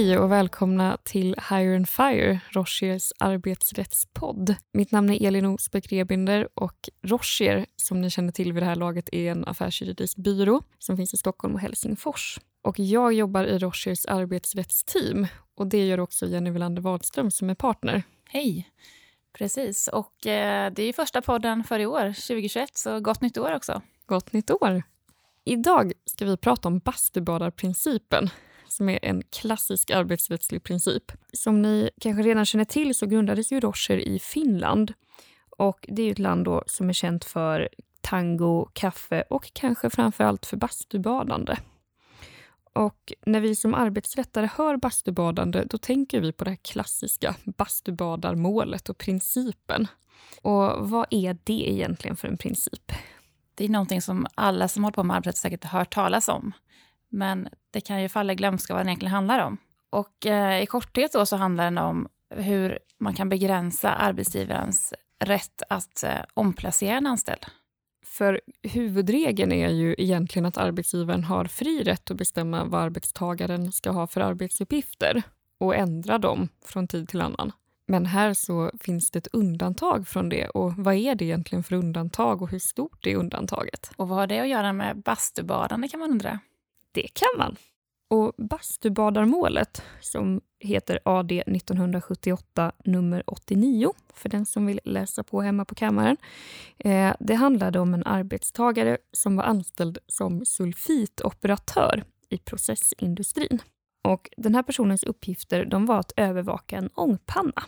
Hej och välkomna till Hire and Fire, Rochiers arbetsrättspodd. Mitt namn är Elin Osbeck Rebinder och Rochier, som ni känner till vid det här laget, är en affärsjuridisk byrå som finns i Stockholm och Helsingfors. Och jag jobbar i Rochiers arbetsrättsteam och det gör också Jenny Welander Wadström som är partner. Hej! Precis, och eh, det är första podden för i år, 2021, så gott nytt år också. Gott nytt år! Idag ska vi prata om bastubadarprincipen som är en klassisk arbetsrättslig princip. Som ni kanske redan känner till så grundades ju Rocher i Finland. Och Det är ett land då som är känt för tango, kaffe och kanske framför allt för bastubadande. Och när vi som arbetsrättare hör bastubadande då tänker vi på det här klassiska bastubadarmålet och principen. Och vad är det egentligen för en princip? Det är någonting som alla som håller på med arbetsrätt säkert har hört talas om. Men det kan ju falla i glömska vad den egentligen handlar om. Och eh, i korthet då så handlar den om hur man kan begränsa arbetsgivarens rätt att eh, omplacera en anställd. För huvudregeln är ju egentligen att arbetsgivaren har fri rätt att bestämma vad arbetstagaren ska ha för arbetsuppgifter och ändra dem från tid till annan. Men här så finns det ett undantag från det. Och Vad är det egentligen för undantag och hur stort är undantaget? Och vad har det att göra med bastubadande kan man undra? Det kan man. Och Bastubadarmålet, som heter AD 1978 nummer 89, för den som vill läsa på hemma på kammaren. Eh, det handlade om en arbetstagare som var anställd som sulfitoperatör i processindustrin. Och den här personens uppgifter de var att övervaka en ångpanna.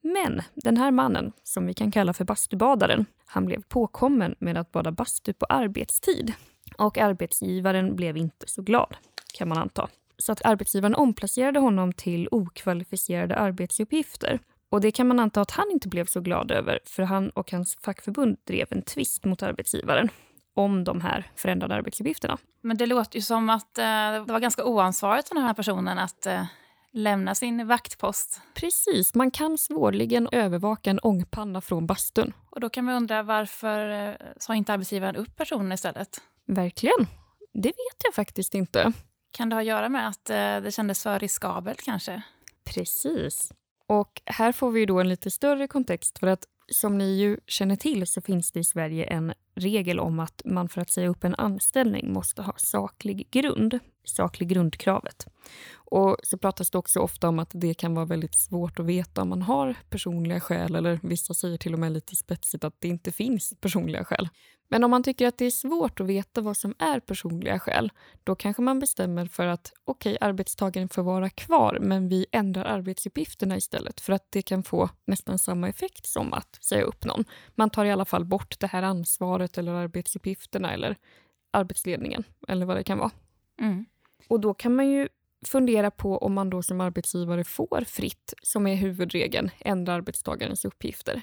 Men den här mannen, som vi kan kalla för bastubadaren, han blev påkommen med att bada bastu på arbetstid. Och arbetsgivaren blev inte så glad, kan man anta. Så att arbetsgivaren omplacerade honom till okvalificerade arbetsuppgifter. Och det kan man anta att han inte blev så glad över, för han och hans fackförbund drev en tvist mot arbetsgivaren om de här förändrade arbetsuppgifterna. Men det låter ju som att eh, det var ganska oansvarigt för den här personen att eh, lämna sin vaktpost. Precis, man kan svårligen övervaka en ångpanna från bastun. Och då kan man undra varför eh, sa inte arbetsgivaren upp personen istället? Verkligen. Det vet jag faktiskt inte. Kan det ha att göra med att eh, det kändes för riskabelt kanske? Precis. Och här får vi då en lite större kontext för att som ni ju känner till så finns det i Sverige en regel om att man för att säga upp en anställning måste ha saklig grund. Saklig grundkravet. Och så pratas det också ofta om att det kan vara väldigt svårt att veta om man har personliga skäl eller vissa säger till och med lite spetsigt att det inte finns personliga skäl. Men om man tycker att det är svårt att veta vad som är personliga skäl, då kanske man bestämmer för att okej, okay, arbetstagaren får vara kvar, men vi ändrar arbetsuppgifterna istället för att det kan få nästan samma effekt som att säga upp någon. Man tar i alla fall bort det här ansvaret eller arbetsuppgifterna eller arbetsledningen eller vad det kan vara. Mm. Och då kan man ju fundera på om man då som arbetsgivare får fritt, som är huvudregeln, ändra arbetstagarens uppgifter.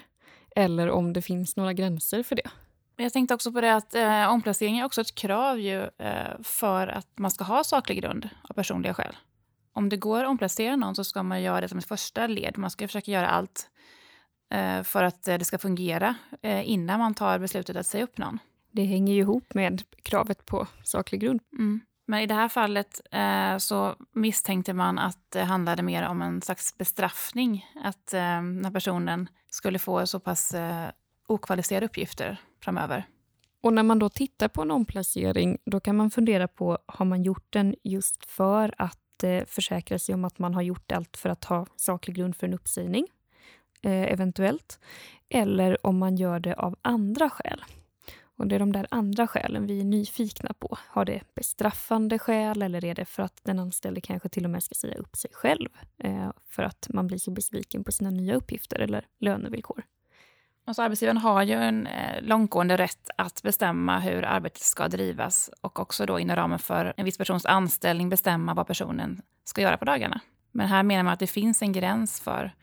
Eller om det finns några gränser för det. Jag tänkte också på det att eh, omplacering är också ett krav ju, eh, för att man ska ha saklig grund av personliga skäl. Om det går att omplacera någon så ska man göra det som ett första led. Man ska försöka göra allt eh, för att eh, det ska fungera eh, innan man tar beslutet att säga upp någon. Det hänger ju ihop med kravet på saklig grund. Mm. Men i det här fallet eh, så misstänkte man att det handlade mer om en slags bestraffning. Att eh, när personen skulle få så pass eh, okvalificerade uppgifter framöver. Och när man då tittar på en omplacering, då kan man fundera på, har man gjort den just för att eh, försäkra sig om att man har gjort allt för att ha saklig grund för en uppsägning, eh, eventuellt. Eller om man gör det av andra skäl. Och Det är de där andra skälen vi är nyfikna på. Har det bestraffande skäl eller är det för att den anställde kanske till och med ska säga upp sig själv eh, för att man blir så besviken på sina nya uppgifter eller lönevillkor? Alltså arbetsgivaren har ju en eh, långtgående rätt att bestämma hur arbetet ska drivas och också då inom ramen för en viss persons anställning bestämma vad personen ska göra på dagarna. Men här menar man att det finns en gräns för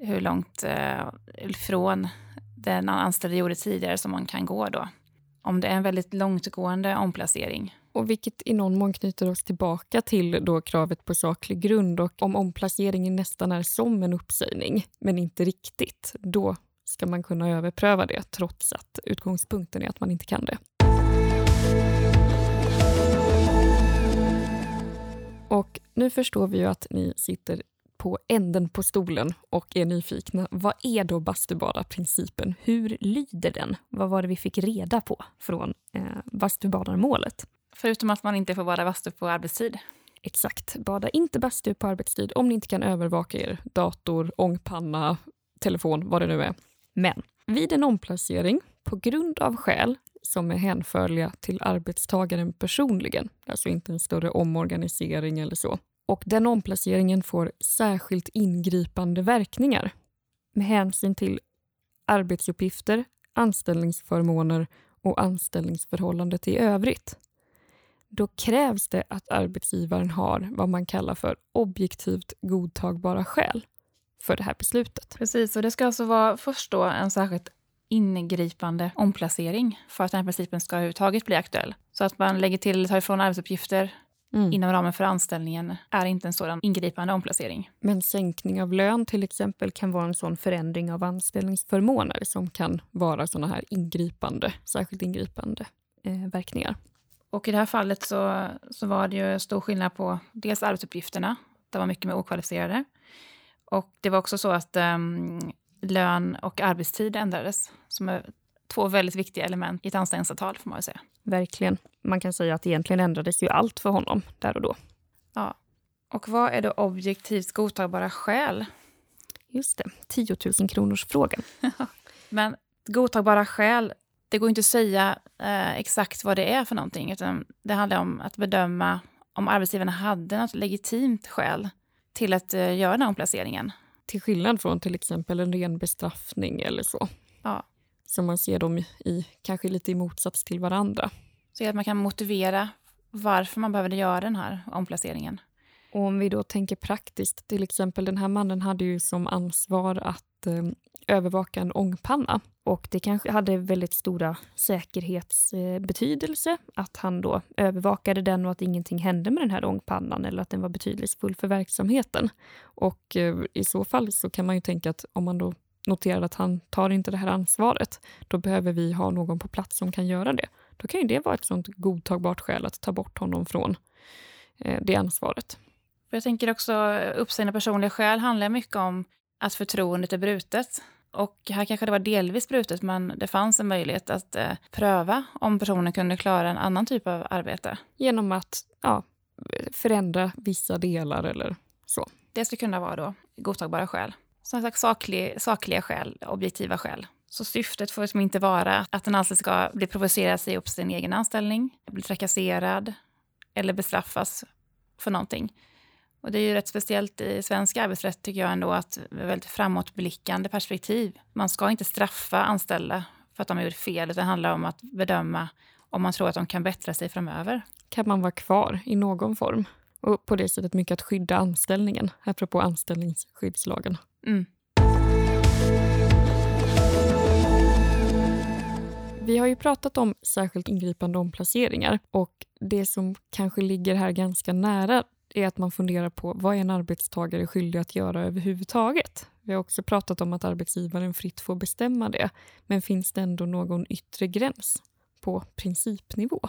hur långt eh, från den anställde gjorde tidigare som man kan gå då. Om det är en väldigt långtgående omplacering. Och vilket i någon mån knyter oss tillbaka till då kravet på saklig grund. Och om omplaceringen nästan är som en uppsägning, men inte riktigt, då ska man kunna överpröva det trots att utgångspunkten är att man inte kan det. Och nu förstår vi ju att ni sitter på änden på stolen och är nyfikna. Vad är då bastubada-principen? Hur lyder den? Vad var det vi fick reda på från eh, bastubadarmålet? Förutom att man inte får bada bastu på arbetstid. Exakt. Bada inte bastu på arbetstid om ni inte kan övervaka er dator, ångpanna, telefon, vad det nu är. Men vid en omplacering på grund av skäl som är hänförliga till arbetstagaren personligen, alltså inte en större omorganisering eller så, och den omplaceringen får särskilt ingripande verkningar med hänsyn till arbetsuppgifter, anställningsförmåner och anställningsförhållandet i övrigt. Då krävs det att arbetsgivaren har vad man kallar för objektivt godtagbara skäl för det här beslutet. Precis, och det ska alltså vara först då en särskilt ingripande omplacering för att den här principen ska överhuvudtaget bli aktuell. Så att man lägger till, tar ifrån arbetsuppgifter mm. inom ramen för anställningen är inte en sådan ingripande omplacering. Men sänkning av lön till exempel kan vara en sån förändring av anställningsförmåner som kan vara såna här ingripande, särskilt ingripande eh, verkningar. Och i det här fallet så, så var det ju stor skillnad på dels arbetsuppgifterna, de var mycket mer okvalificerade. Och det var också så att um, lön och arbetstid ändrades, som är två väldigt viktiga element i ett anställningsavtal får man väl säga. Verkligen. Man kan säga att egentligen ändrades ju allt för honom där och då. Ja. Och vad är då objektivt godtagbara skäl? Just det, 10 000 kronors frågan. Men godtagbara skäl, det går inte att säga eh, exakt vad det är för någonting. Utan det handlar om att bedöma om arbetsgivaren hade något legitimt skäl till att eh, göra den omplaceringen. Till skillnad från till exempel en ren bestraffning eller så. Ja. Som man ser dem i, kanske lite i motsats till varandra. Så att man kan motivera varför man behövde göra den här omplaceringen. Och om vi då tänker praktiskt, till exempel den här mannen hade ju som ansvar att eh, övervaka en ångpanna. Och det kanske hade väldigt stora säkerhetsbetydelse att han då övervakade den och att ingenting hände med den här ångpannan eller att den var betydelsefull för verksamheten. Och eh, i så fall så kan man ju tänka att om man då noterar att han tar inte det här ansvaret, då behöver vi ha någon på plats som kan göra det. Då kan ju det vara ett sånt godtagbart skäl att ta bort honom från eh, det ansvaret. Jag tänker också uppsägna personliga skäl handlar mycket om att förtroendet är brutet. Och här kanske det var delvis brutet, men det fanns en möjlighet att eh, pröva om personen kunde klara en annan typ av arbete. Genom att ja, förändra vissa delar eller så. Det skulle kunna vara då godtagbara skäl. Som sagt saklig, sakliga skäl, objektiva skäl. Så syftet får liksom inte vara att den anställde ska bli provocerad sig upp sin egen anställning, bli trakasserad eller bestraffas för någonting. Och det är ju rätt speciellt i svensk arbetsrätt tycker jag ändå att det är väldigt framåtblickande perspektiv. Man ska inte straffa anställda för att de har gjort fel, utan det handlar om att bedöma om man tror att de kan bättra sig framöver. Kan man vara kvar i någon form? Och på det sättet mycket att skydda anställningen, apropå anställningsskyddslagen. Mm. Vi har ju pratat om särskilt ingripande omplaceringar och det som kanske ligger här ganska nära är att man funderar på vad är en arbetstagare skyldig att göra överhuvudtaget? Vi har också pratat om att arbetsgivaren fritt får bestämma det. Men finns det ändå någon yttre gräns på principnivå?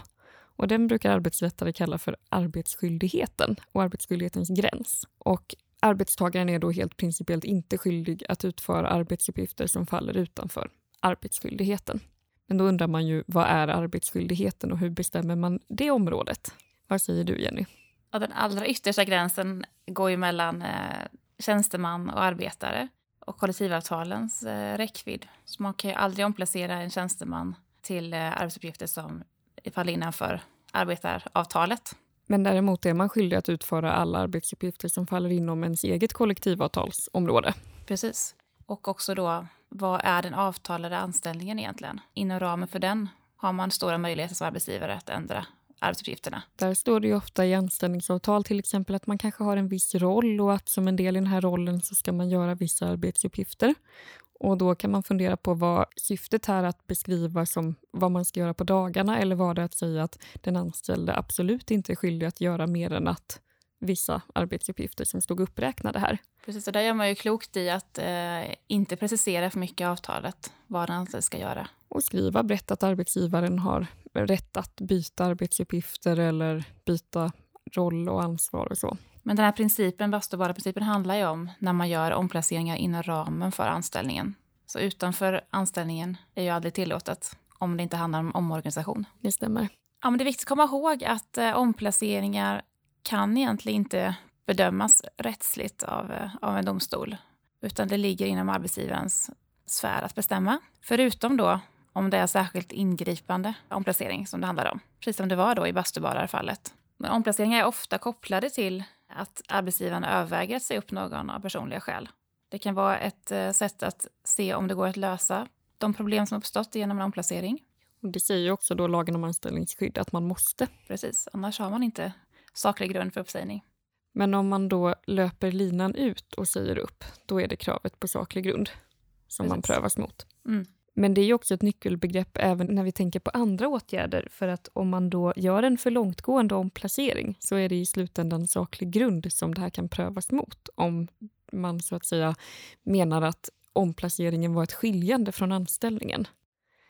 Och den brukar arbetsrättare kalla för arbetsskyldigheten och arbetsskyldighetens gräns. Och arbetstagaren är då helt principiellt inte skyldig att utföra arbetsuppgifter som faller utanför arbetsskyldigheten. Men då undrar man ju vad är arbetsskyldigheten och hur bestämmer man det området? Vad säger du Jenny? Ja, den allra yttersta gränsen går ju mellan eh, tjänsteman och arbetare och kollektivavtalens eh, räckvidd. Så man kan ju aldrig omplacera en tjänsteman till eh, arbetsuppgifter som faller innanför arbetaravtalet. Men däremot är man skyldig att utföra alla arbetsuppgifter som faller inom ens eget kollektivavtalsområde. Precis. Och också då, vad är den avtalade anställningen egentligen? Inom ramen för den har man stora möjligheter som arbetsgivare att ändra arbetsuppgifterna. Där står det ju ofta i anställningsavtal till exempel att man kanske har en viss roll och att som en del i den här rollen så ska man göra vissa arbetsuppgifter. Och då kan man fundera på vad syftet här att beskriva som vad man ska göra på dagarna eller var det att säga att den anställde absolut inte är skyldig att göra mer än att vissa arbetsuppgifter som stod uppräknade här. Precis, och där gör man ju klokt i att eh, inte precisera för mycket i avtalet vad den anställde ska göra. Och skriva brett att arbetsgivaren har rätt att byta arbetsuppgifter eller byta roll och ansvar och så. Men den här principen, bastubada-principen, handlar ju om när man gör omplaceringar inom ramen för anställningen. Så utanför anställningen är ju aldrig tillåtet om det inte handlar om omorganisation. Det stämmer. Ja, men det är viktigt att komma ihåg att eh, omplaceringar kan egentligen inte bedömas rättsligt av, eh, av en domstol, utan det ligger inom arbetsgivarens sfär att bestämma. Förutom då om det är särskilt ingripande omplacering som det handlar om, precis som det var då i bastubararfallet. Men omplaceringar är ofta kopplade till att arbetsgivaren överväger att säga upp någon av personliga skäl. Det kan vara ett eh, sätt att se om det går att lösa de problem som uppstått genom en omplacering. Och det säger också då lagen om anställningsskydd att man måste. Precis, annars har man inte saklig grund för uppsägning. Men om man då löper linan ut och säger upp, då är det kravet på saklig grund som Precis. man prövas mot. Mm. Men det är också ett nyckelbegrepp även när vi tänker på andra åtgärder. För att om man då gör en för långtgående omplacering så är det i slutändan saklig grund som det här kan prövas mot. Om man så att säga menar att omplaceringen var ett skiljande från anställningen.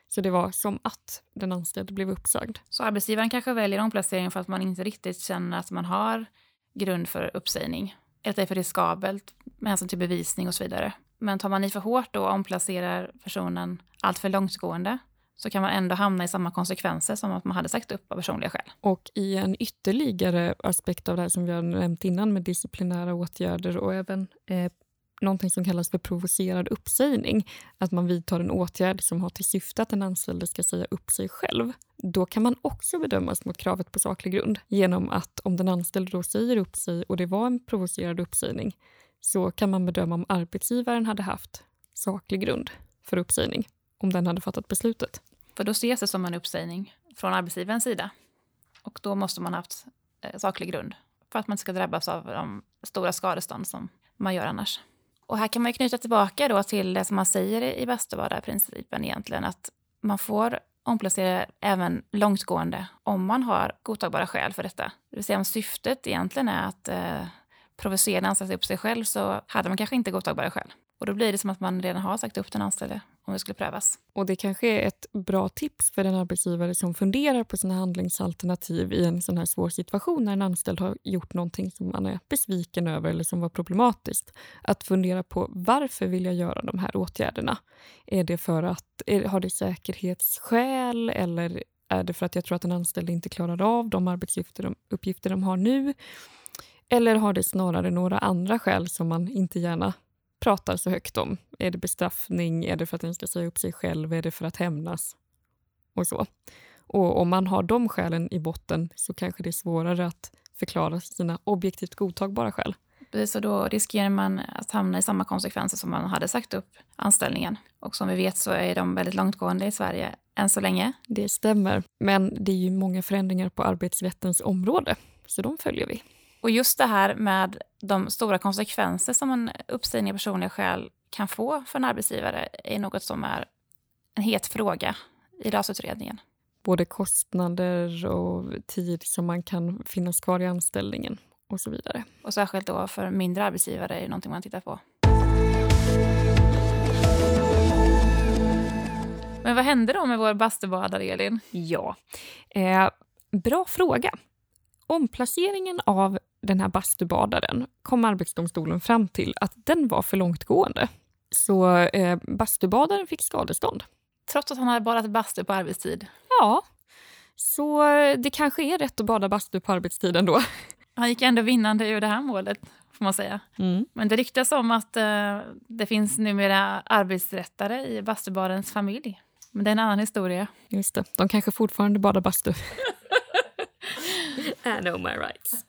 Så det var som att den anställde blev uppsagd. Så arbetsgivaren kanske väljer omplacering för att man inte riktigt känner att man har grund för uppsägning. Eller att det är för riskabelt med hänsyn till bevisning och så vidare. Men tar man i för hårt då och omplacerar personen allt för långtgående så kan man ändå hamna i samma konsekvenser som att man hade sagt upp av personliga skäl. Och i en ytterligare aspekt av det här som vi har nämnt innan med disciplinära åtgärder och även eh, någonting som kallas för provocerad uppsägning, att man vidtar en åtgärd som har till syfte att den anställde ska säga upp sig själv, då kan man också bedömas mot kravet på saklig grund genom att om den anställde då säger upp sig och det var en provocerad uppsägning så kan man bedöma om arbetsgivaren hade haft saklig grund för uppsägning om den hade fattat beslutet. För då ses det som en uppsägning från arbetsgivarens sida. Och då måste man ha haft eh, saklig grund för att man ska drabbas av de stora skadestånd som man gör annars. Och här kan man knyta tillbaka då till det som man säger i Bastuvada-principen egentligen, att man får omplacera även långtgående om man har godtagbara skäl för detta. Det vill säga om syftet egentligen är att eh, provocerande anställd upp sig själv så hade man kanske inte godtagbara skäl. Och då blir det som att man redan har sagt upp den anställde om det skulle prövas. Och det kanske är ett bra tips för den arbetsgivare som funderar på sina handlingsalternativ i en sån här svår situation när en anställd har gjort någonting som man är besviken över eller som var problematiskt. Att fundera på varför vill jag göra de här åtgärderna? Är det för att, är, har det säkerhetsskäl eller är det för att jag tror att den anställde inte klarar av de arbetsuppgifter de, uppgifter de har nu? Eller har det snarare några andra skäl som man inte gärna pratar så högt om. Är det bestraffning? Är det för att den ska säga upp sig själv? Är det för att hämnas? Och så. Och om man har de skälen i botten så kanske det är svårare att förklara sina objektivt godtagbara skäl. Och då riskerar man att hamna i samma konsekvenser som man hade sagt upp anställningen. Och som vi vet så är de väldigt långtgående i Sverige än så länge. Det stämmer, men det är ju många förändringar på arbetsrättens område, så de följer vi. Och just det här med de stora konsekvenser som en uppsägning av personliga skäl kan få för en arbetsgivare är något som är en het fråga i RAS-utredningen. Både kostnader och tid som man kan finnas kvar i anställningen och så vidare. Och särskilt då för mindre arbetsgivare är det någonting man tittar på. Men vad hände då med vår bastubadare, Elin? Ja, eh, bra fråga. Omplaceringen av den här bastubadaren kom Arbetsdomstolen fram till att den var för långtgående. Så eh, bastubadaren fick skadestånd. Trots att han hade badat bastu på arbetstid? Ja, så eh, det kanske är rätt att bada bastu på arbetstid ändå. Han gick ändå vinnande ur det här målet, får man säga. Mm. Men det ryktas om att eh, det finns numera arbetsrättare i bastubadarens familj. Men det är en annan historia. Just det, de kanske fortfarande badar bastu. I know my rights.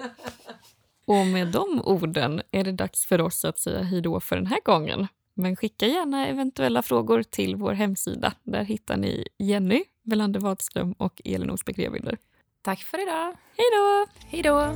Och med de orden är det dags för oss att säga hej då för den här gången. Men skicka gärna eventuella frågor till vår hemsida. Där hittar ni Jenny Welander Wadström och Elin Osbeck Revinder. Tack för idag. Hej då! Hej då!